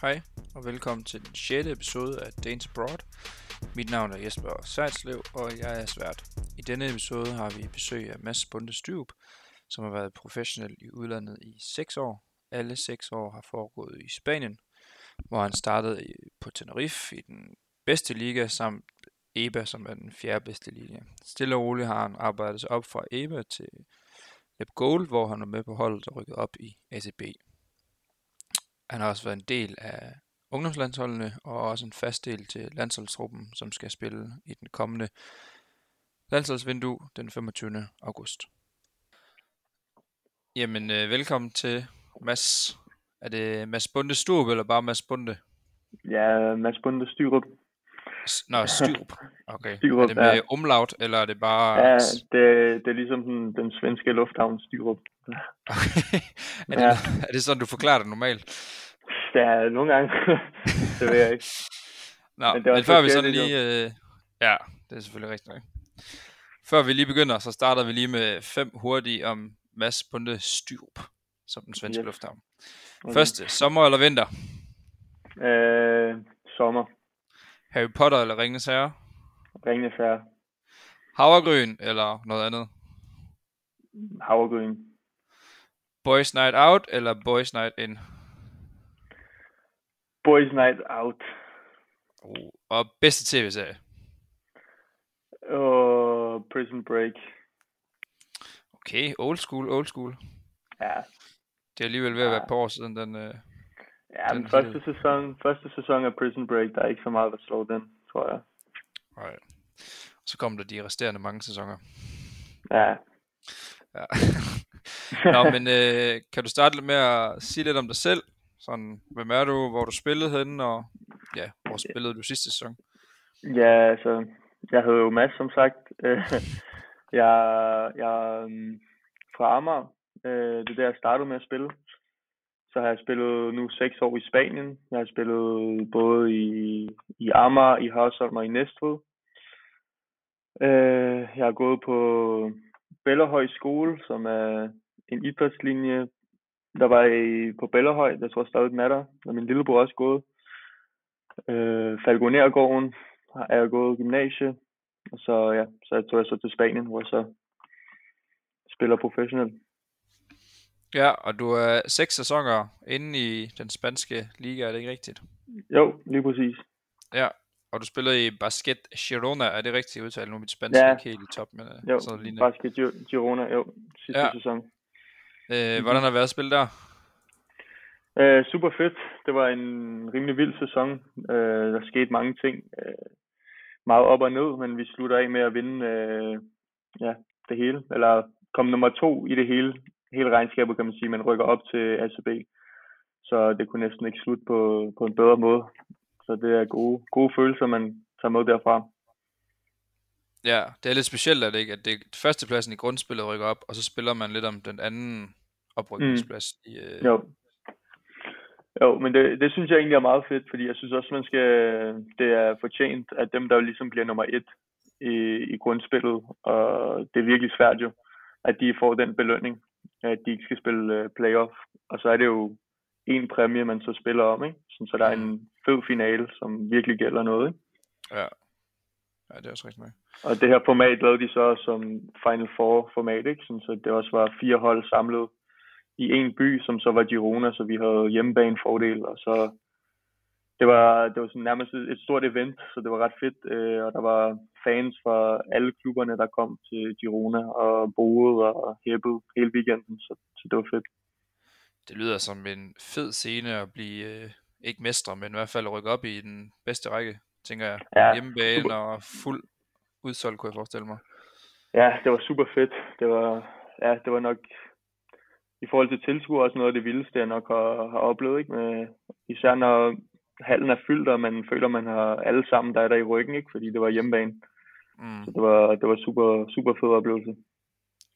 Hej, og velkommen til den 6. episode af Danes Abroad. Mit navn er Jesper Sejtslev, og jeg er svært. I denne episode har vi besøg af Mads Bunde Styrup, som har været professionel i udlandet i 6 år. Alle 6 år har foregået i Spanien, hvor han startede på Tenerife i den bedste liga, samt EBA, som er den fjerde bedste liga. Stille og roligt har han arbejdet sig op fra EBA til Lep Gold, hvor han er med på holdet og rykket op i ACB. Han har også været en del af ungdomslandsholdene og også en fast del til landsholdstruppen, som skal spille i den kommende landsholdsvindue den 25. august. Jamen, øh, velkommen til Mads. Er det Mads Bunde Sturup, eller bare Mads Bunde? Ja, Mads Bunde Styrup. Nå, Styrup. Okay. Styrup, er det med ja. umlaut, eller er det bare... Ja, det, det er ligesom den, den svenske lufthavn Styrup. Okay. er, det, Ja. er det sådan, du forklarer det normalt? Ja, nogle gange. det ved jeg ikke. Nå, Men det men før vi sådan lige... Øh, ja, det er selvfølgelig rigtigt nok. Før vi lige begynder, så starter vi lige med fem hurtige om Mads Bunde Styrup, som den svenske Yes. lufthavn. Okay. Første, sommer eller vinter? Øh, sommer. Harry Potter eller Ringens Herre? Ringende færre. Havregryn eller noget andet? Havregryn. Boys Night Out eller Boys Night In? Boys Night Out. Oh. Og bedste tv-serie? Og Prison Break. Okay, old school, old school. Ja, Det er alligevel ved at være Ja. par år siden, den... Øh... ja Den første sæson, første sæson af Prison Break, der er ikke så meget, der slår den, tror jeg. Nej. Så kom der de resterende mange sæsoner. Ja, Ja. Nå, men øh, kan du starte lidt med at sige lidt om dig selv? Sådan, hvem er du, hvor du spillede henne, og ja, hvor spillede du sidste sæson? Ja, altså, jeg hedder jo Mads, som sagt. Jeg, jeg er øhm, fra Amager. Øh, Det er der, jeg startede med at spille. Så har jeg spillet nu seks år i Spanien. Jeg har spillet både i, i Amager, i Hørsholm og i Næstved. Øh, Jeg har gået på Bellerhøj skole, som er en idrætslinje, der var i, på Bellerhøj. Jeg tror stadig den er der. Og min lillebror er også gået. Øh, Falconergården er jeg gået gymnasie, og så, ja, så tog jeg så til Spanien, hvor jeg så spiller professionelt. Ja, og du er seks sæsoner inde i den spanske liga, er det ikke rigtigt? Jo, lige præcis. Ja, og du spillede i Basket Girona, er det rigtigt udtalt? Nu er mit spansk Ja. ikke helt i top, men Jo, sådan lignende. Basket Gir- Girona, jo, sidste Ja. sæson. Øh, hvordan har det været at spille der? Øh, super fedt. Det var en rimelig vild sæson. Øh, der skete mange ting. Øh, meget op og ned, men vi slutter af med at vinde øh, ja, det hele. Eller komme nummer to i det hele, hele regnskabet, kan man sige. Man rykker op til ACB. Så det kunne næsten ikke slutte på, på en bedre måde. Så det er gode, gode følelser, man tager med derfra. Ja, det er lidt specielt, er det ikke? At det er førstepladsen i grundspillet rykker op, og så spiller man lidt om den anden oprykningsplads. Mm. I, øh, Jo. Jo, men det, det synes jeg egentlig er meget fedt, fordi jeg synes også, man skal, det er fortjent, at dem, der ligesom bliver nummer et i, i grundspillet, og det er virkelig svært jo, at de får den belønning, at de ikke skal spille øh, playoff. Og så er det jo en præmie, man så spiller om, ikke? Sådan, så der er en fed finale, som virkelig gælder noget, ikke? ja. ja, det er også rigtigt nok. Og det her format lavede de så som Final Four format, ikke? Sådan, så det også var fire hold samlet i en by, som så var Girona, så vi havde hjemmebane fordel, og så det var, det var sådan nærmest et et stort event, så det var ret fedt, øh, og der var fans fra alle klubberne, der kom til Girona og boede og hæppede hele weekenden, så, så det var fedt. Det lyder som en fed scene at blive, øh, ikke mestre, men i hvert fald at rykke op i den bedste række, tænker jeg. Ja, Hjemmebane super. og fuld udsolgt, kunne jeg forestille mig. Ja, det var super fedt. Det var, ja, det var nok i forhold til tilskuere også noget af det vildeste, jeg nok har, har oplevet. Ikke? Med, især når hallen er fyldt, og man føler, man har alle sammen, der er der i ryggen, ikke? fordi det var hjemmebane. Mm. Så det var, det var super, super fed oplevelse.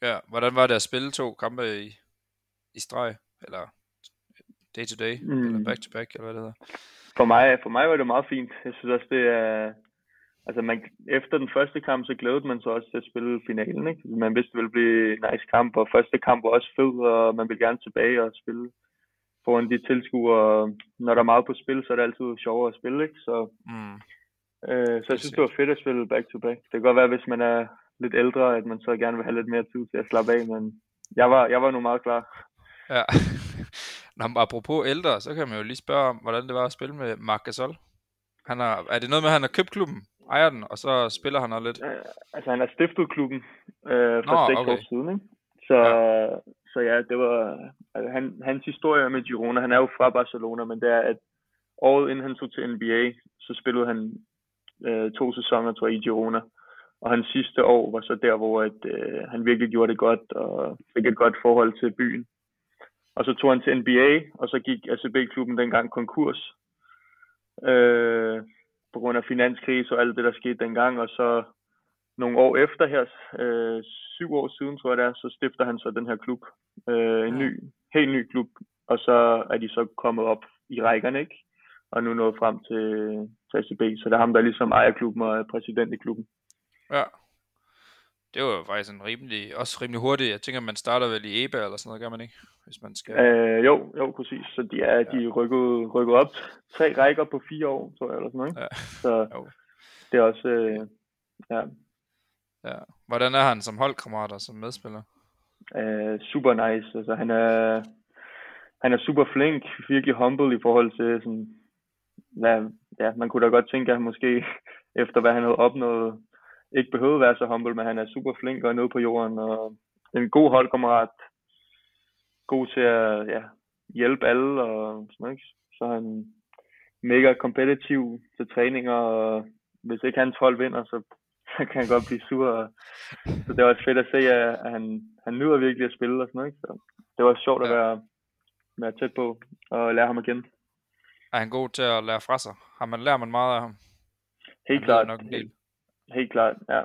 Ja, hvordan var det at spille to kampe i, i streg? Eller day to day? Mm. Mm. Eller back to back, eller hvad det hedder? For mig, for mig var det meget fint. Jeg synes også, det er... Altså, man, efter den første kamp, så glædede man sig også til at spille finalen, ikke? Man vidste, det ville blive en nice kamp, og første kamp var også fed, og man ville gerne tilbage og spille foran de tilskuere. Når der er meget på spil, så er det altid sjovere at spille, ikke? Så, Mm. Øh, så jeg synes, det var fedt at spille back-to-back. Det kan godt være, hvis man er lidt ældre, at man så gerne vil have lidt mere tid til at slappe af, men jeg var, jeg var nu meget klar. Ja. Nå, men apropos ældre, så kan man jo lige spørge om, hvordan det var at spille med Marc Gasol. Han har, er det noget med, at han har købt klubben, ejer den, og så spiller han også lidt? Øh, altså, han har stiftet klubben øh, for Nå, seks okay. år siden, ikke? Så, ja. så ja, det var... Altså, han, hans historie med Girona, han er jo fra Barcelona, men det er, at året inden han tog til NBA, så spillede han øh, to sæsoner, tror jeg, i Girona. Og hans sidste år var så der, hvor at, øh, han virkelig gjorde det godt, og fik et godt forhold til byen. Og så tog han til NBA, og så gik ACB-klubben dengang konkurs. Øh, på grund af finanskrise og alt det, der skete dengang. Og så nogle år efter her, øh, syv år siden, tror jeg det er, så stifter han så den her klub. Øh, en ny, helt ny klub. Og så er de så kommet op i rækkerne, ikke? Og nu nået frem til, til ACB. Så det er ham, der ligesom ejer klubben og er præsident i klubben. Ja. Det var jo faktisk en rimelig, også rimelig hurtigt. Jeg tænker, man starter vel i EBA eller sådan noget, gør man ikke? Hvis man skal... Øh, jo, jo, præcis. Så de er, de er rykket, rykket op tre rækker på fire år, tror jeg, eller sådan noget. ikke? Ja. Så Jo. det er også, øh, ja, Ja. Hvordan er han som holdkammerat og som medspiller? øh, super nice. Altså, han er, han er super flink, virkelig humble i forhold til sådan, hvad, ja, man kunne da godt tænke, at han måske efter hvad han havde opnået, ikke behøvede at være så humble, men han er super flink og er nede på jorden, og en god holdkammerat, god til at ja, hjælpe alle, og sådan noget, så han mega kompetitiv til træninger, og hvis ikke hans hold vinder, så, så kan han godt blive sur, og, så det var også fedt at se, at, at han, han nyder virkelig at spille og sådan noget, ikke? så det var sjovt at være, være tæt på og lære ham igen. Er han god til at lære fra sig? Har man lært man meget af ham? Helt Han klart. nok en del. Helt, klart, ja.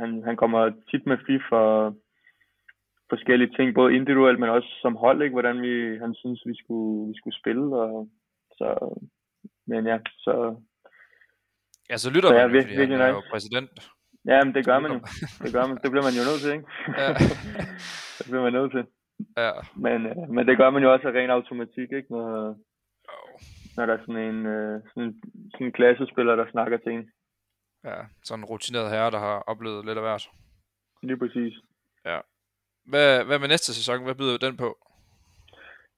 Han, han kommer tit med fif for forskellige ting, både individuelt, men også som hold, ikke? hvordan vi, han synes, vi skulle, vi skulle spille. Og, så, men ja, så Ja, så lytter Så man ja, virkelig- fordi han er jo præsident. ja, men det gør man jo. Det gør man. Det bliver man jo nødt til, ikke? Ja. det bliver man nødt til. Ja. Men, øh, men det gør man jo også af ren automatik, ikke? Når. Når der er sådan en, øh, sådan, en- sådan en klassespiller, der snakker til en. Ja, sådan en rutineret herre, der har oplevet lidt af hvert. Lige præcis. Hvad, hvad med næste sæson? Hvad byder den på?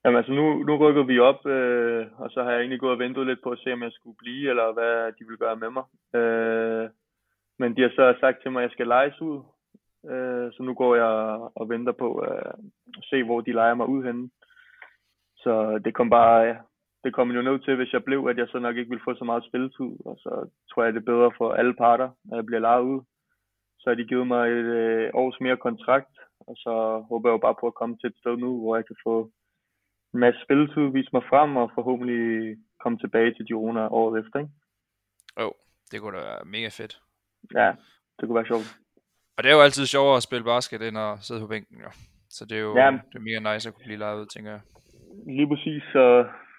Jamen altså, nu, nu rykker vi op, øh, og så har jeg egentlig gået og ventet lidt på at se, om jeg skulle blive, eller hvad de vil gøre med mig. Øh, men de har så sagt til mig, at jeg skal lejes ud. Øh, så nu går jeg og venter på øh, at se, hvor de leger mig ud henne. Så det kom bare, ja, det kom jo nødt til, hvis jeg blev, at jeg så nok ikke ville få så meget spilletid. Og så tror jeg, det er bedre for alle parter, at jeg bliver lejet ud. Så har de givet mig et øh, års mere kontrakt, og så håber jeg jo bare på at komme til et sted nu, hvor jeg kan få en masse spilletid, vise mig frem, og forhåbentlig komme tilbage til Girona året efter, ikke? Jo, det kunne da være mega fedt. Ja, det kunne være sjovt. Og det er jo altid sjovere at spille basket, end at sidde på bænken, jo. Så det er jo Ja. det er mega nice at kunne blive lejet ud, tænker jeg. Lige præcis, så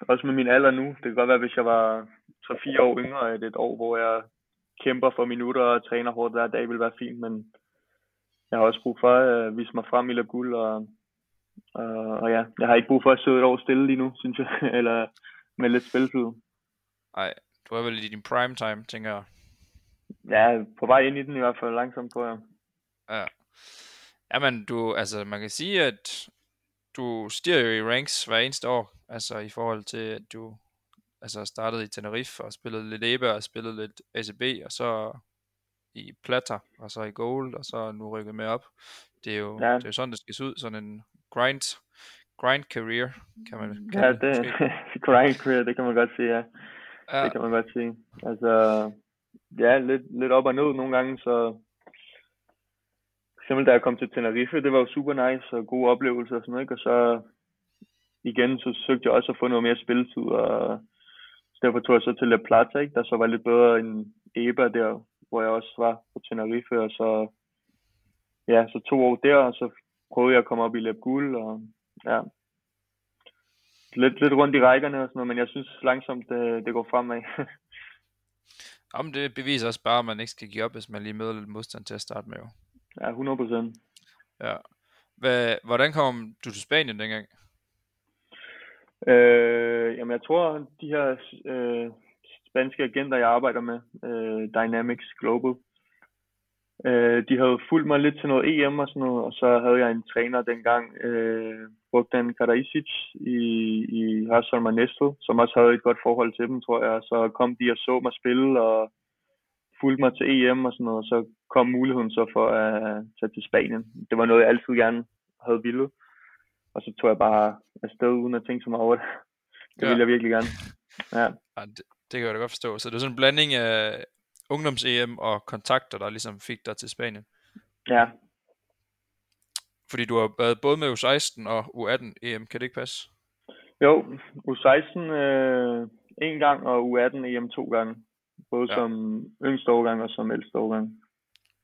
også med min alder nu, det kan godt være, hvis jeg var 3-4 år yngre, at et år, hvor jeg kæmper for minutter og træner hårdt hver dag, vil være fint, men jeg har også brug for at vise mig frem i La Guld, og, og, og ja, jeg har ikke brug for at sidde et år stille lige nu, synes jeg, eller med lidt spilletid. Nej, du er vel i din prime time, tænker jeg. Ja, på vej ind i den i hvert fald langsomt, tror jeg. Ja. Jamen, du, altså, man kan sige, at du stiger jo i ranks hver eneste år, altså i forhold til, at du altså startede i Tenerife og spillede lidt EBA og spillede lidt ACB, og så i Plata, og så i Gold, og så nu rykket med op. Det er jo, Ja. det er jo sådan, det skal se ud, sådan en grind, grind career, kan man Ja, kalde det grind career, det kan man godt sige, ja. Ja, Det kan man godt sige. Altså, ja, lidt, lidt op og ned nogle gange, så eksempel da jeg kom til Tenerife, det var jo super nice og gode oplevelser og sådan noget, ikke? og så igen, så søgte jeg også at få noget mere spilletid, og derfor tog jeg så til La Plata, ikke? der så var lidt bedre end EBA der, hvor jeg også var på Tenerife, og så, ja, så to år der, og så prøvede jeg at komme op i Leb Guld, og ja, lidt, lidt rundt i rækkerne og sådan noget, men jeg synes langsomt, det, det går fremad. Jamen, det beviser også bare, at man ikke skal give op, hvis man lige møder lidt modstand til at starte med. Jo. ja, 100 procent. Ja. Hvad, hvordan kom du til Spanien dengang? Øh, jamen, jeg tror, de her øh, spanske agenter, jeg arbejder med, øh, Dynamics Global, øh, de havde fulgt mig lidt til noget EM og sådan noget, og så havde jeg en træner dengang, øh, Bogdan Karaisic i, i Hørsholm og Næstved, som også havde et godt forhold til dem, tror jeg. Så kom de og så mig spille og fulgte mig til EM og sådan noget, og så kom muligheden så for at tage til Spanien. Det var noget, jeg altid gerne havde ville. Og så tog jeg bare afsted uden at tænke så meget over det. Det ja. ville jeg virkelig gerne. Ja. ja det, det kan jeg da godt forstå. Så det er sådan en blanding af ungdoms-EM og kontakter, der ligesom fik dig til Spanien. Ja. Fordi du har været både med U16 og U18 EM, kan det ikke passe? Jo, U16 øh, en gang og U18 EM to gange. Både ja. som yngste årgang og som ældste årgang.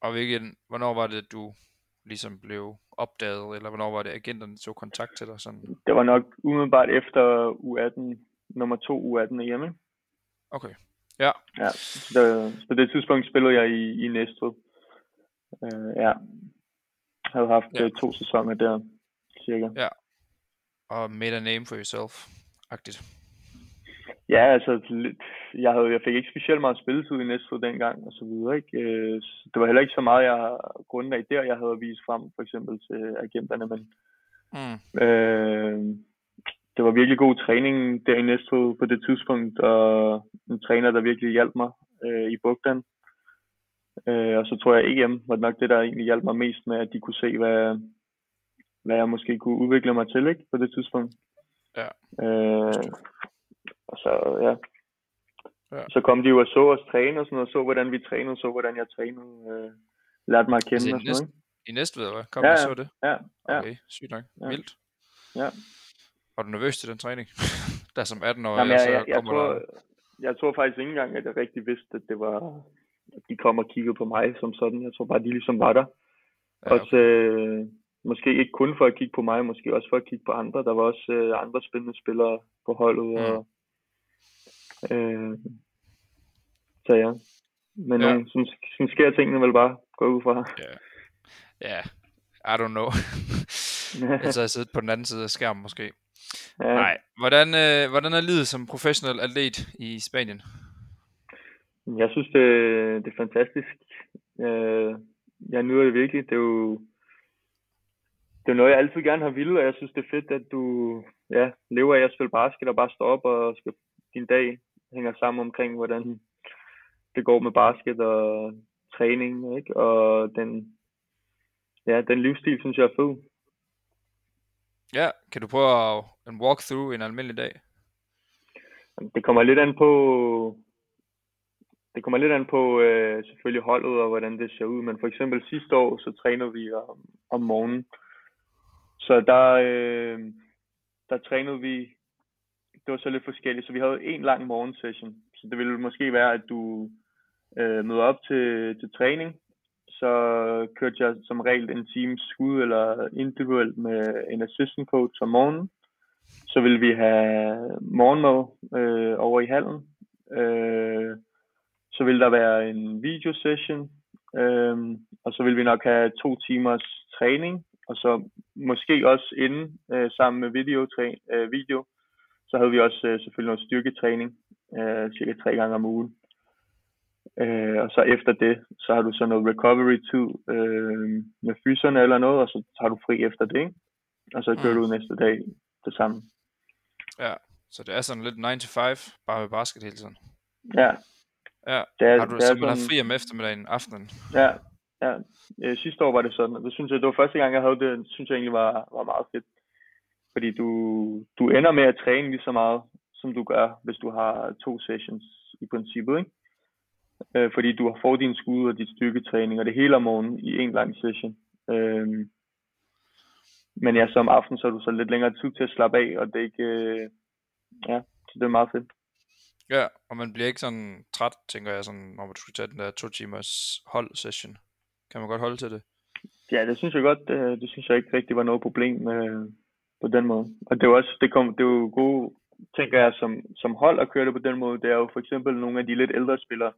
Og hvilken, hvornår var det, du ligesom blev opdaget, eller hvornår var det, agenterne tog kontakt til dig? Sådan? Det var nok umiddelbart efter U18, nummer to U18 EM, ikke? Okay. Ja. Ja, så, det, så det tidspunkt spillede jeg i, i Næstved. Uh, ja. Jeg havde haft ja. Øh, to sæsoner der, cirka. Ja. Og made a name for yourself, agtigt. Ja, altså, jeg, havde, jeg fik ikke specielt meget spilletid i Næstved dengang, og så videre, ikke? Øh, det var heller ikke så meget, jeg grundlag der, jeg havde vist frem, for eksempel til agenterne, men mm. øh, det var virkelig god træning der i Næstved på det tidspunkt, og en træner, der virkelig hjalp mig øh, i Bugdan. Øh, og så tror jeg, EM var nok det, der egentlig hjalp mig mest med, at de kunne se, hvad, hvad jeg måske kunne udvikle mig til ikke, på det tidspunkt. Ja. Øh, og så, ja. ja. Så kom de jo og så os træne og sådan noget, så hvordan vi trænede, så hvordan jeg trænede, øh, lærte mig at kende altså, og sådan næste, noget. I næste ved, hvad? Kom ja, og så det? Ja, ja. Okay, sygt nok. Ja. Vildt. Ja. Var du nervøs til den træning? der som 18 år, Jamen, jeg, så jeg, jeg, kommer tror, der... jeg tror faktisk ikke engang, at jeg rigtig vidste, at det var, at de kom og kiggede på mig som sådan. Jeg tror bare, de ligesom var der. Ja, okay. Også, øh, måske ikke kun for at kigge på mig, måske også for at kigge på andre. Der var også øh, andre spændende spillere på holdet. Mm. Og, øh, så ja. Men ja. Øh, sådan, sådan sker tingene vel bare gå ud fra. Ja, yeah. I don't know. altså jeg sidder på den anden side af skærmen måske. Ja. Nej. Hvordan, øh, hvordan er livet som professionel atlet i Spanien? Jeg synes, det, det er fantastisk. Øh, jeg nyder det virkelig. Det er jo det er noget, jeg altid gerne har ville, og jeg synes, det er fedt, at du ja, lever af at spille basket og bare står op og skal, din dag hænger sammen omkring, hvordan det går med basket og træning, ikke? Og den, ja, den livsstil, synes jeg er fed. Ja, kan du prøve at en walkthrough en almindelig dag? Det kommer lidt an på, det kommer lidt an på øh, selvfølgelig holdet og hvordan det ser ud, men for eksempel sidste år, så træner vi om, om morgenen. Så der, øh, der trænede vi, det var så lidt forskelligt, så vi havde en lang morgensession. Så det ville måske være, at du øh, møder op til, til træning, så kørte jeg som regel en times skud eller individuelt med en assistant coach om morgenen. Så vil vi have morgenmad øh, over i hallen. Øh, så vil der være en videosession, øh, og så vil vi nok have to timers træning, og så måske også inden øh, sammen med video, øh, video, så havde vi også øh, selvfølgelig noget styrketræning, øh, cirka tre gange om ugen. Øh, og så efter det, så har du så noget recovery-tid øh, med fyserne eller noget, og så tager du fri efter det, ikke? Og så kører mm. du næste dag det samme. Ja, så det er sådan lidt 9 to 5, bare med basket hele tiden. Ja. Ja, det er, har du det simpelthen sådan... fri om eftermiddagen, aftenen? Ja, ja. Øh, sidste år var det sådan, og det synes jeg, det var første gang, jeg havde det, synes jeg egentlig var, var meget fedt. Fordi du, du ender med at træne lige så meget, som du gør, hvis du har to sessions i princippet, ikke? øh, fordi du får din skud og dit styrketræning og det hele om morgenen i en lang session. Øh, men ja, så om aftenen, så har du så lidt længere tid til at slappe af, og det er ikke, øh, ja, så det er meget fedt. Ja, og man bliver ikke sådan træt, tænker jeg, sådan, når man skulle tage den der to timers hold session. Kan man godt holde til det? Ja, det synes jeg godt. Det, det synes jeg ikke rigtig var noget problem øh, på den måde. Og det er jo også, det, kom, det er jo gode, tænker jeg, som, som hold at køre det på den måde. Det er jo for eksempel nogle af de lidt ældre spillere,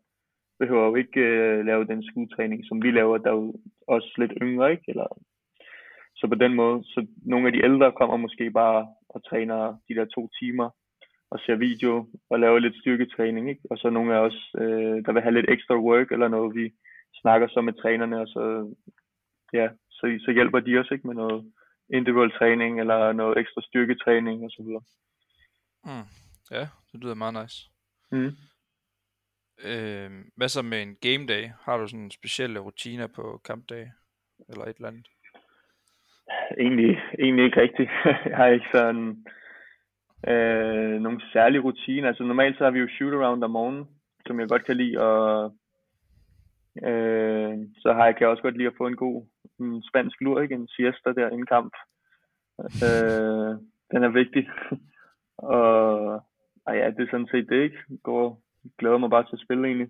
behøver jo ikke øh, lave den skudtræning, som vi laver, der er jo også lidt yngre, ikke? Eller, så på den måde, så nogle af de ældre kommer måske bare og træner de der to timer og ser video og laver lidt styrketræning. Ikke? Og så nogle af os, øh, der vil have lidt ekstra work eller noget, vi snakker så med trænerne, og så, ja, så, så hjælper de os ikke med noget individuel træning eller noget ekstra styrketræning og så videre. Mm. Ja, det lyder meget nice. Mm. Øh, hvad så med en game day? Har du sådan specielle rutiner på kampdag? Eller et eller andet? Egentlig, egentlig ikke rigtigt. jeg har ikke sådan øh, nogle særlige rutiner. Altså normalt så har vi jo shoot around om morgenen, som jeg godt kan lide, og øh, så har jeg, kan jeg også godt lide at få en god en spansk lur, ikke? En siesta der, en kamp. Øh, den er vigtig. og, og ja, det er sådan set det, ikke? Går, glæder mig bare til at spille egentlig.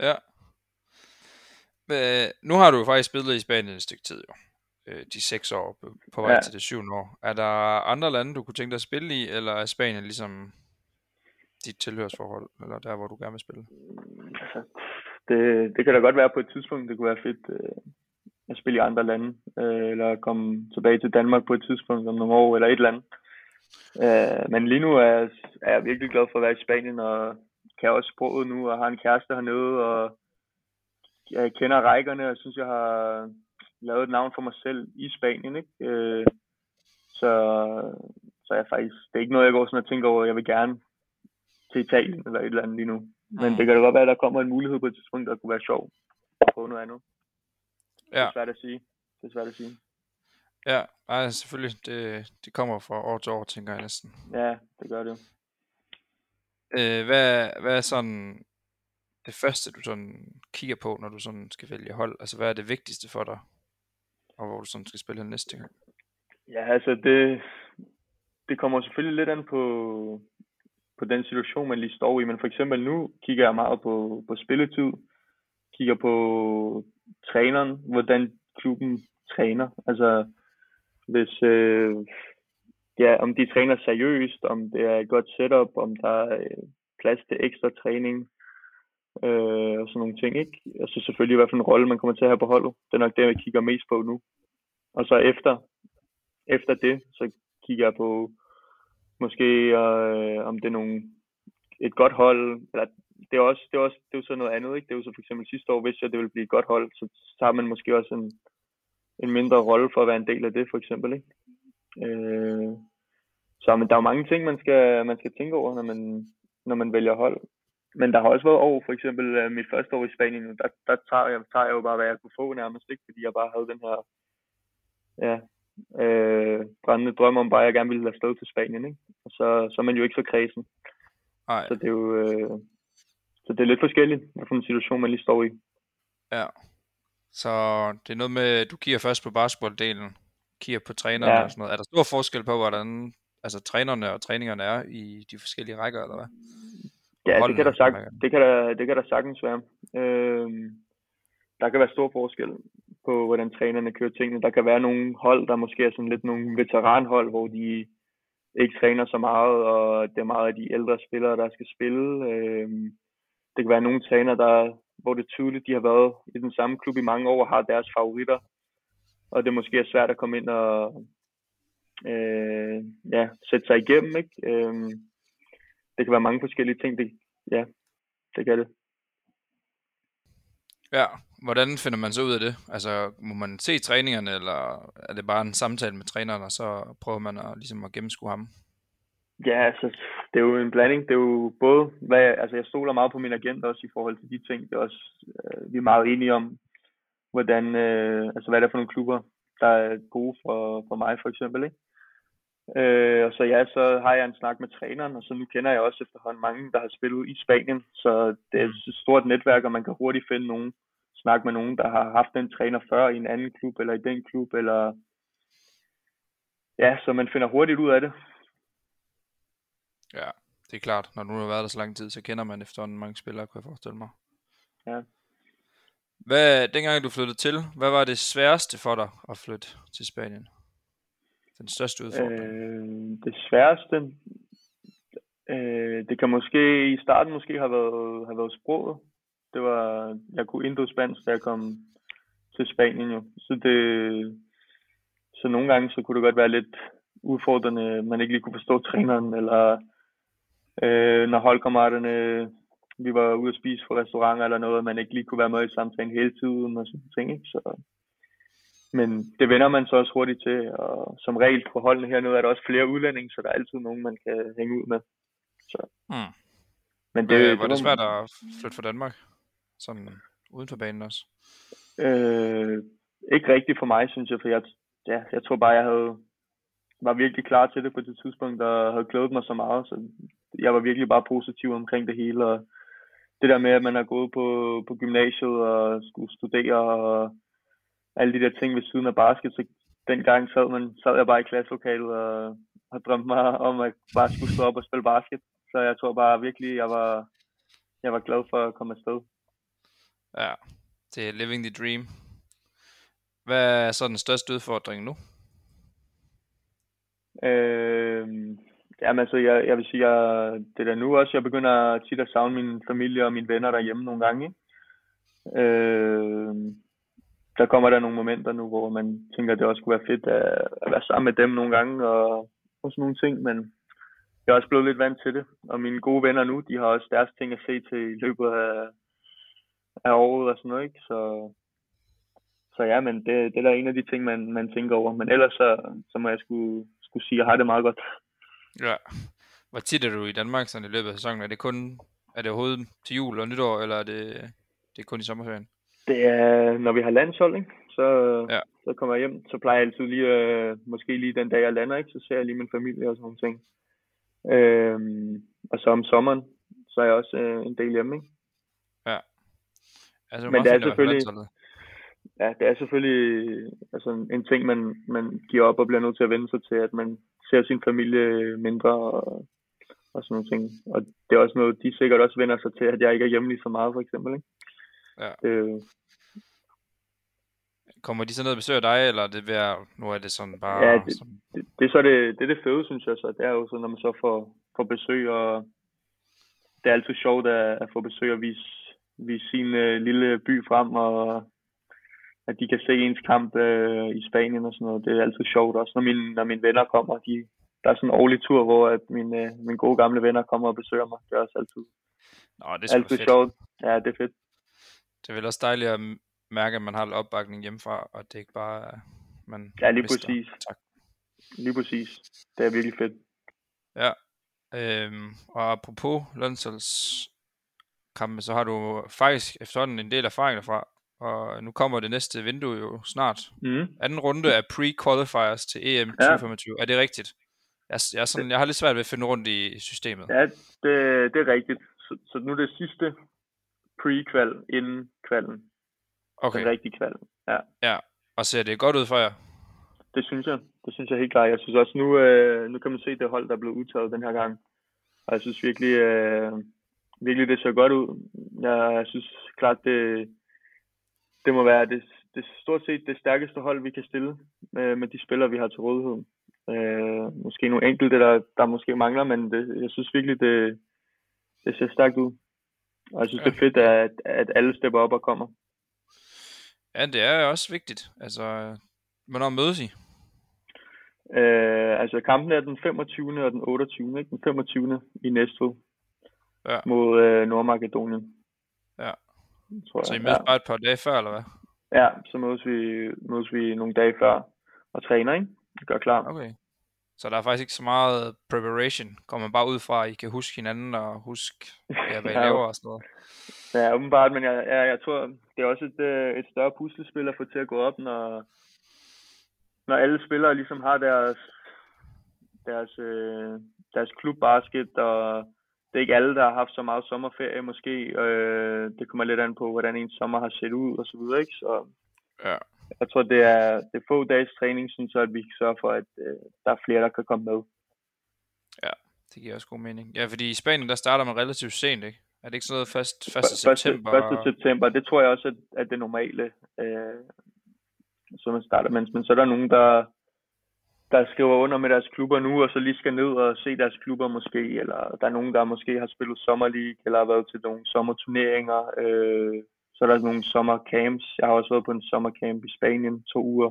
Ja. Men, nu har du jo faktisk spillet i Spanien et stykke tid, jo. Øh, de seks år på, på vej ja. til det syvende år. Er der andre lande, du kunne tænke dig at spille i, eller er Spanien ligesom dit tilhørsforhold, eller der, hvor du gerne vil spille? Mm, altså, det, det kan da godt være på et tidspunkt, det kunne være fedt øh, at spille i andre lande, øh, eller komme tilbage til Danmark på et tidspunkt om nogle år, eller et eller andet. Øh, men lige nu er, jeg, er jeg virkelig glad for at være i Spanien, og kan også sproget nu, og har en kæreste hernede, og jeg kender rækkerne, og synes, jeg har lavet et navn for mig selv i Spanien. Ikke? Øh, så, så jeg faktisk, det er ikke noget, jeg går sådan og tænker over, jeg vil gerne til Italien eller et eller andet lige nu. Men mm. det kan da godt være, at der kommer en mulighed på et tidspunkt, der kunne være sjov at prøve noget andet. Ja. Det er svært at sige. Det er svært at sige. Ja, nej, selvfølgelig. Det, det kommer fra år til år, tænker jeg næsten. Ja, det gør det. Øh, hvad, hvad er sådan det første, du sådan kigger på, når du sådan skal vælge hold? Altså, hvad er det vigtigste for dig, og hvor du sådan skal spille næste gang? Ja, altså det, det kommer selvfølgelig lidt an på, på den situation, man lige står i. Men for eksempel nu kigger jeg meget på, på spilletid, kigger på træneren, hvordan klubben træner. Altså, hvis, øh, ja, om de træner seriøst, om det er et godt setup, om der er øh, plads til ekstra træning, øh, og sådan nogle ting, ikke? Og så selvfølgelig, hvad for en rolle man kommer til at have på holdet. Det er nok det, jeg kigger mest på nu. Og så efter, efter det, så kigger jeg på, måske øh, om det er nogle, et godt hold, eller det er også, det er også det er jo så noget andet, ikke? Det er jo så for eksempel sidste år, hvis jeg det ville blive et godt hold, så tager man måske også en, en mindre rolle for at være en del af det, for eksempel, ikke? Øh, så men der er jo mange ting, man skal, man skal tænke over, når man, når man vælger hold. Men der har også været år, for eksempel øh, mit første år i Spanien, der, der tager, jeg, tager jeg jo bare, hvad jeg kunne få nærmest, ikke? fordi jeg bare havde den her ja, øh, brændende drøm om bare, at jeg gerne ville afsted til Spanien. Ikke? Og så, så er man jo ikke så kredsen. Ej. Så det er jo øh, så det er lidt forskelligt, hvilken situation man lige står i. Ja. Så det er noget med, du kigger først på basketballdelen, kigger på trænerne ja. og sådan noget. Er der stor forskel på, hvordan altså, trænerne og træningerne er i de forskellige rækker, eller hvad? Ja, det kan, der sagt, det, kan der, det kan der sagtens være. Øh, der kan være stor forskel på, hvordan trænerne kører tingene. Der kan være nogle hold, der måske er sådan lidt nogle veteranhold, hvor de ikke træner så meget, og det er meget af de ældre spillere, der skal spille. Øh, det kan være nogle træner, der, hvor det er tydeligt, de har været i den samme klub i mange år og har deres favoritter. Og det måske er svært at komme ind og øh, ja, sætte sig igennem. Ikke? Øh, det kan være mange forskellige ting. Det, ja, det kan det. Ja, hvordan finder man så ud af det? Altså, må man se træningerne, eller er det bare en samtale med træneren, og så prøver man at, ligesom at gennemskue ham? Ja, altså, det er jo en blanding. Det er jo både, hvad, altså jeg stoler meget på min agent også i forhold til de ting. Det er også, øh, vi er meget enige om, hvordan, øh, altså hvad det er for nogle klubber, der er gode for, for mig for eksempel, ikke? Øh, og så ja, så har jeg en snak med træneren, og så nu kender jeg også efterhånden mange, der har spillet i Spanien, så det er et stort netværk, og man kan hurtigt finde nogen, snakke med nogen, der har haft den træner før i en anden klub, eller i den klub, eller ja, så man finder hurtigt ud af det. Ja, det er klart. Når du har været der så lang tid, så kender man efterhånden mange spillere, kunne jeg forestille mig. Ja. Hvad, dengang du flyttede til, hvad var det sværeste for dig at flytte til Spanien? Den største udfordring? Øh, det sværeste, øh, det kan måske i starten måske have været, have været sproget. Det var, jeg kunne indo spansk, da jeg kom til Spanien jo. Så det, så nogle gange så kunne det godt være lidt udfordrende, man ikke lige kunne forstå træneren, eller øh, når holdkammeraterne, vi var ude at spise på restauranter eller noget, man ikke lige kunne være med i samtalen hele tiden og sådan ting. Ikke? Så, men det vender man så også hurtigt til, og som regel på holdene hernede er der også flere udlændinge, så der er altid nogen, man kan hænge ud med. Så. Mm. Men Det, det, var det var- svært at flytte fra Danmark? Sådan uden for banen også? Øh, ikke rigtigt for mig, synes jeg, for jeg, ja, jeg tror bare, jeg havde, var virkelig klar til det på det tidspunkt, og havde glædet mig så meget, så jeg var virkelig bare positiv omkring det hele, og det der med, at man har gået på, på gymnasiet og skulle studere, og alle de der ting ved siden af basket, så dengang sad, man, sad jeg bare i klasselokalet og har drømt mig om, at bare skulle stå op og spille basket. Så jeg tror bare virkelig, jeg var, jeg var glad for at komme afsted. Ja, det er living the dream. Hvad er så den største udfordring nu? Øh, jamen altså, jeg, jeg vil sige, jeg, det der nu også, jeg begynder tit at savne min familie og mine venner derhjemme nogle gange. Ikke? Øh, der kommer der nogle momenter nu, hvor man tænker, at det også kunne være fedt at, at være sammen med dem nogle gange og, og sådan nogle ting, men jeg er også blevet lidt vant til det. Og mine gode venner nu, de har også deres ting at se til i løbet af, af året og sådan noget, ikke? Så, så ja, men det, det er da en af de ting, man, man tænker over. Men ellers så, så må jeg skulle, skulle sige, at jeg har det meget godt. Ja. Hvor tit er du i Danmark sådan i løbet af sæsonen? Er det kun er det overhovedet til jul og nytår, eller er det, det er kun i sommerferien? Det er, når vi har landshold, ikke? Så, Ja. så kommer jeg hjem. Så plejer jeg altid lige, øh, måske lige den dag, jeg lander, ikke? Så ser jeg lige min familie og sådan nogle ting. Øhm, og så om sommeren, så er jeg også øh, en del hjemme, ikke? Altså, Men det er selvfølgelig-. Ja, det er selvfølgelig altså, en ting, man, man giver op og bliver nødt til at vende sig til, at man ser sin familie mindre og, og sådan nogle ting. Og det er også noget, de sikkert også vender sig til, at jeg ikke er hjemme lige så meget, for eksempel, ikke? Ja. Det, Kommer de så ned og besøger dig, eller er det ved nu er det sådan bare... Ja, det- sådan, det, det er så det, det, er det fede, synes jeg så. Det er jo så, når man så får, får besøg, og det er altid sjovt at, at få besøg og vise, vise sin øh, lille by frem, og at de kan se ens kamp øh, i Spanien og sådan noget. Det er altid sjovt også, når mine, når mine venner kommer. De, der er sådan en årlig tur, hvor at mine, øh, mine gode gamle venner kommer og besøger mig. Det er også altid, Nå, det er altid fedt. sjovt. Ja, det er fedt. Det er vel også dejligt at mærke, at man har lidt opbakning hjemmefra, og det ikke bare er, man Ja, lige mister. præcis. Tak. Lige præcis. Det er virkelig fedt. Ja. Øhm, og apropos landsholdskampe, så har du faktisk efterhånden en del erfaring derfra, og nu kommer det næste vindue jo snart. Mm. Anden runde af pre-qualifiers til EM Ja. 2025. Er det rigtigt? Jeg, er- jeg, er sådan, jeg har lidt svært ved at finde rundt i systemet. Ja, det, det er rigtigt. Så, så nu er det sidste pre-kval inden kvalden. Okay, Den rigtige kval. Ja, og ser det godt ud for jer? det synes jeg. Det synes jeg helt klart. Jeg synes også, nu, øh, nu kan man se det hold, der er blevet udtaget den her gang. Og jeg synes virkelig, øh, virkelig det ser godt ud. Jeg, synes klart, det, det må være det, det stort set det stærkeste hold, vi kan stille med, med de spillere, vi har til rådighed. Øh, måske nogle enkelte, der, der måske mangler, men det, jeg synes virkelig, det, det ser stærkt ud. Og jeg synes, Ja. det er fedt, at, at alle stepper op og kommer. Ja, det er også vigtigt. Altså, hvornår mødes I? Øh, altså kampen er den 25. og den 28. Ikke? Den 25. i Næstved Ja. mod øh, Nordmakedonien. Ja. Tror Så I jeg. mødes ja. bare et par dage før, eller hvad? ja, så mødes vi, mødes vi nogle dage før og træner, ikke? Gør klar. Okay. Så der er faktisk ikke så meget preparation. Kommer man bare ud fra, at I kan huske hinanden og huske, ja, hvad I Ja, laver og sådan noget. Ja, åbenbart, men jeg, jeg, jeg tror, det er også et, øh, et større puslespil at få til at gå op, når, når alle spillere ligesom har deres, deres, øh, deres klubbasket, og det er ikke alle, der har haft så meget sommerferie måske. Øh, det kommer lidt an på, hvordan ens sommer har set ud og så videre, ikke? Så Ja. jeg tror, det er, det er få dages træning, sådan så at vi kan sørge for, at øh, der er flere, der kan komme med. Det giver også god mening. Ja, fordi i Spanien, der starter man relativt sent, ikke? Er det ikke sådan noget først 1. Første- september? Første september, det tror jeg også, at, at det normale, øh, så man starter. Men, men så er der nogen, der, der skriver under med deres klubber nu, og så lige skal ned og se deres klubber måske, eller der er nogen, der måske har spillet Summer League, eller har været til nogle sommerturneringer. Øh, så er der nogle sommercamps. Jeg har også været på en sommercamp i Spanien, to uger.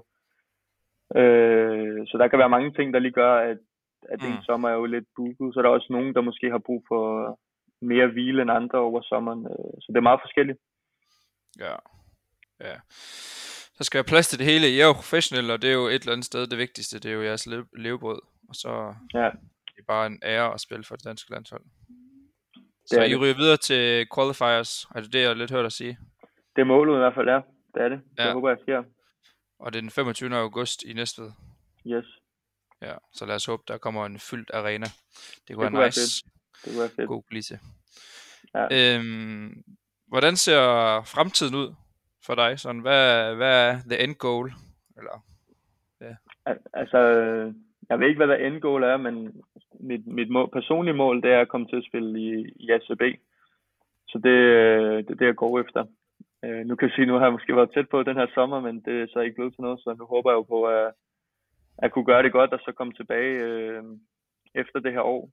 Øh, så der kan være mange ting, der lige gør, at, at Mm. en sommer er jo lidt booket. Så er der også nogen, der måske har brug for mere hvile end andre over sommeren. Øh, så det er meget forskelligt. Ja. Ja. Der skal være plads til det hele. I er jo professionelle, og det er jo et eller andet sted det vigtigste. Det er jo jeres le- levebrød. Og så Ja, det er bare en ære at spille for det danske landshold. Det Så I det. ryger videre til qualifiers, er det det, jeg har lidt hørt dig sige? det er målet i hvert fald, ja. Det er det. Ja. Jeg håber, jeg sker. Og det er den 25. august i Næstved. Yes, Ja, så lad os håbe, der kommer en fyldt arena. Det kunne Det være kunne være nice. det kunne være fedt. God kulisse. Ja. Øhm, hvordan ser fremtiden ud for dig? Sådan, hvad, hvad er the end goal? Eller, Al- Altså, jeg ved ikke, hvad der end goal er, men mit, mit mål, personlige mål, det er at komme til at spille i, i ACB. Så det, øh, det er det, jeg går efter. Øh, nu kan jeg sige, nu har jeg måske været tæt på den her sommer, men det er så ikke blevet til noget, så nu håber jeg jo på at, at kunne gøre det godt, og så komme tilbage øh, efter det her år.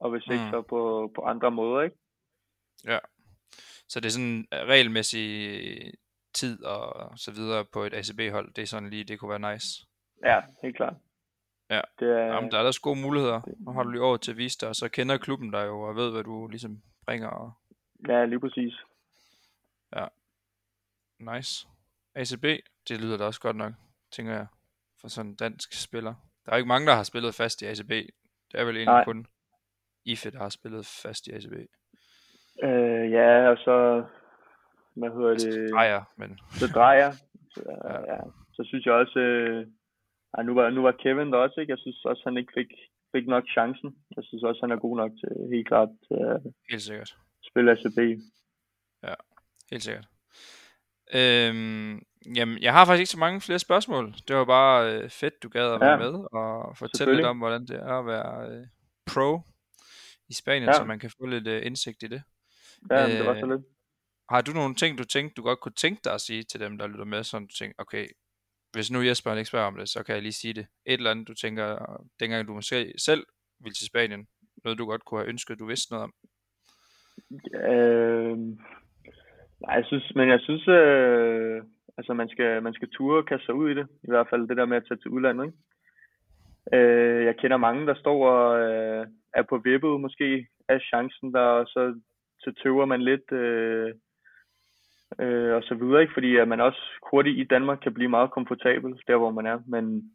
Og hvis ikke, Mm. så på, på andre måder, ikke? så det er sådan øh, regelmæssig tid og så videre på et ACB-hold. Det er sådan lige, det kunne være nice. Ja, helt klart. Ja. Det er, Jamen, der er ellers gode muligheder. Nu har du lige år til at vise dig, og så kender klubben dig jo, og ved, hvad du ligesom bringer. Og ja, lige præcis. nice. ACB, det lyder da også godt nok, tænker jeg, for sådan en dansk spiller. Der er ikke mange, der har spillet fast i ACB. Det er vel egentlig Nej. kun IFE, der har spillet fast i ACB. Øh, ja, og så, hvad hedder Altså, det? drejer, men så drejer. Så, Ja. ja. ja. så synes jeg også, øh, ej, nu, var, nu var Kevin der også, ikke? Jeg synes også, han ikke fik, fik nok chancen. Jeg synes også, han er god nok til helt klart at helt sikkert. spille ACB. Helt sikkert. Øhm, jamen, jeg har faktisk ikke så mange flere spørgsmål. Det var bare øh, fedt, du gad at være Ja, med og fortælle lidt om, hvordan det er at være øh, pro i Spanien, Ja. så man kan få lidt øh, indsigt i det. Ja, men det var så Øh, lidt. Har du nogle ting, du tænkte, du godt kunne tænke dig at sige til dem, der lytter med, sådan du tænker, okay, hvis nu Jesper ikke spørger om det, så kan jeg lige sige det. Et eller andet, du tænker, dengang du måske selv ville til Spanien, noget du godt kunne have ønsket, du vidste noget om. Øh, nej, jeg synes, men jeg synes, øh, altså man skal, man skal ture og kaste sig ud i det. I hvert fald det der med at tage til udlandet, ikke? Øh, jeg kender mange, der står og øh, er på vippet måske af chancen der, og så, så tøver man lidt øh, øh, og så videre, ikke? Fordi at man også hurtigt i Danmark kan blive meget komfortabel der, hvor man er. Men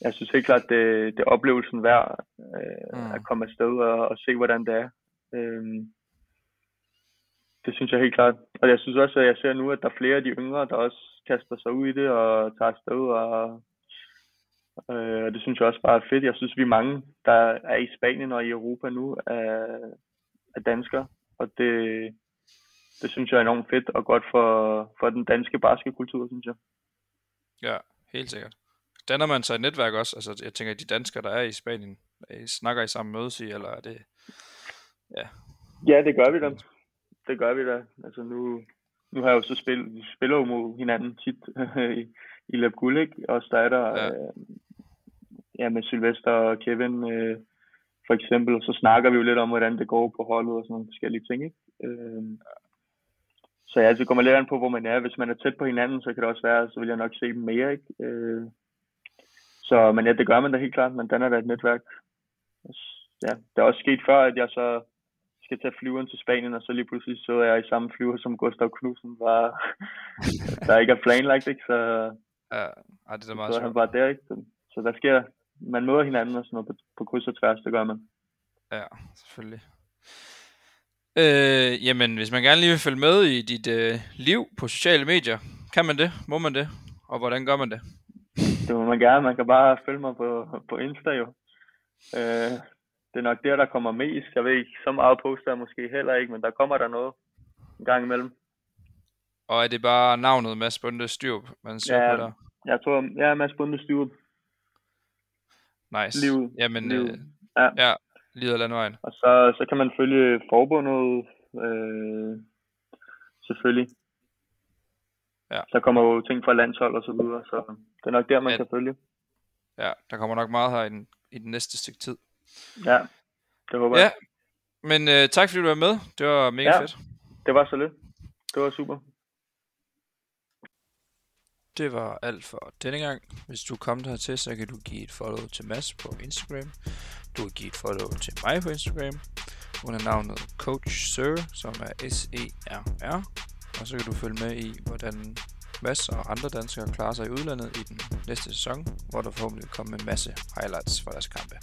jeg synes helt klart, det, det er oplevelsen værd øh, Mm. at komme afsted og, og se, hvordan det er. Øh, det synes jeg helt klart. Og jeg synes også, at jeg ser nu, at der er flere af de yngre, der også kaster sig ud i det og tager afsted. Og, øh, og det synes jeg også bare er fedt. Jeg synes, vi er mange, der er i Spanien og i Europa nu, er, er danskere. Og det, det synes jeg er enormt fedt og godt for, for den danske basketkultur, synes jeg. Ja, helt sikkert. Danner man sig et netværk også? Altså, jeg tænker, de danskere, der er i Spanien, øh, snakker I sammen mødes i, eller er det... Ja, det gør vi da. Det gør vi da. Altså nu, nu har jeg jo så spillet, vi spiller jo mod hinanden tit i, i Lab Guld, ikke? Også der er der, Ja. øh, ja, med Sylvester og Kevin, øh, for eksempel, og så snakker vi jo lidt om, hvordan det går på holdet og sådan nogle forskellige ting, ikke? Øh, så ja, det kommer lidt an på, hvor man er. Hvis man er tæt på hinanden, så kan det også være, så vil jeg nok se dem mere, ikke? Øh, så, men ja, det gør man da helt klart. Man danner da et netværk. Ja, det er også sket før, at jeg så skal tage flyveren til Spanien, og så lige pludselig så jeg i samme flyver som Gustav Knudsen, var, der ikke er planlagt, ikke? Så, Ja, ej, det er meget så er han bare der, ikke? Så, så der sker, man møder hinanden og sådan noget på, på kryds og tværs, det gør man. Ja, selvfølgelig. Øh, jamen, hvis man gerne lige vil følge med i dit øh, liv på sociale medier, kan man det? Må man det? Og hvordan gør man det? Det må man gerne, man kan bare følge mig på, på Insta jo. Øh, det er nok der, der kommer mest. Jeg ved ikke, så meget poster jeg måske heller ikke, men der kommer der noget en gang imellem. Og er det bare navnet Mads Bunde Styrup, man søger Ja, på der? Jeg tror, jeg er Mads Bunde Styrup. Nice. Livet. Jamen, Livet. øh, Ja. ja, af landvejen. Og så, så kan man følge forbundet, øh, selvfølgelig. Ja. Der kommer jo ting fra landshold og så videre, så det er nok der, man Ja. kan følge. Ja, der kommer nok meget her i den, i den næste stykke tid. Ja, det håber Ja, jeg. men øh, tak fordi du var med. Det var mega Ja. fedt. Det var så lidt. Det var super det var alt for denne gang. Hvis du er kommet hertil, så kan du give et follow til Mads på Instagram. Du kan give et follow til mig på Instagram under navnet Coach Sir, som er S-E-R-R. Og så kan du følge med i, hvordan Mads og andre danskere klarer sig i udlandet i den næste sæson, hvor der forhåbentlig kommer en masse highlights fra deres kampe.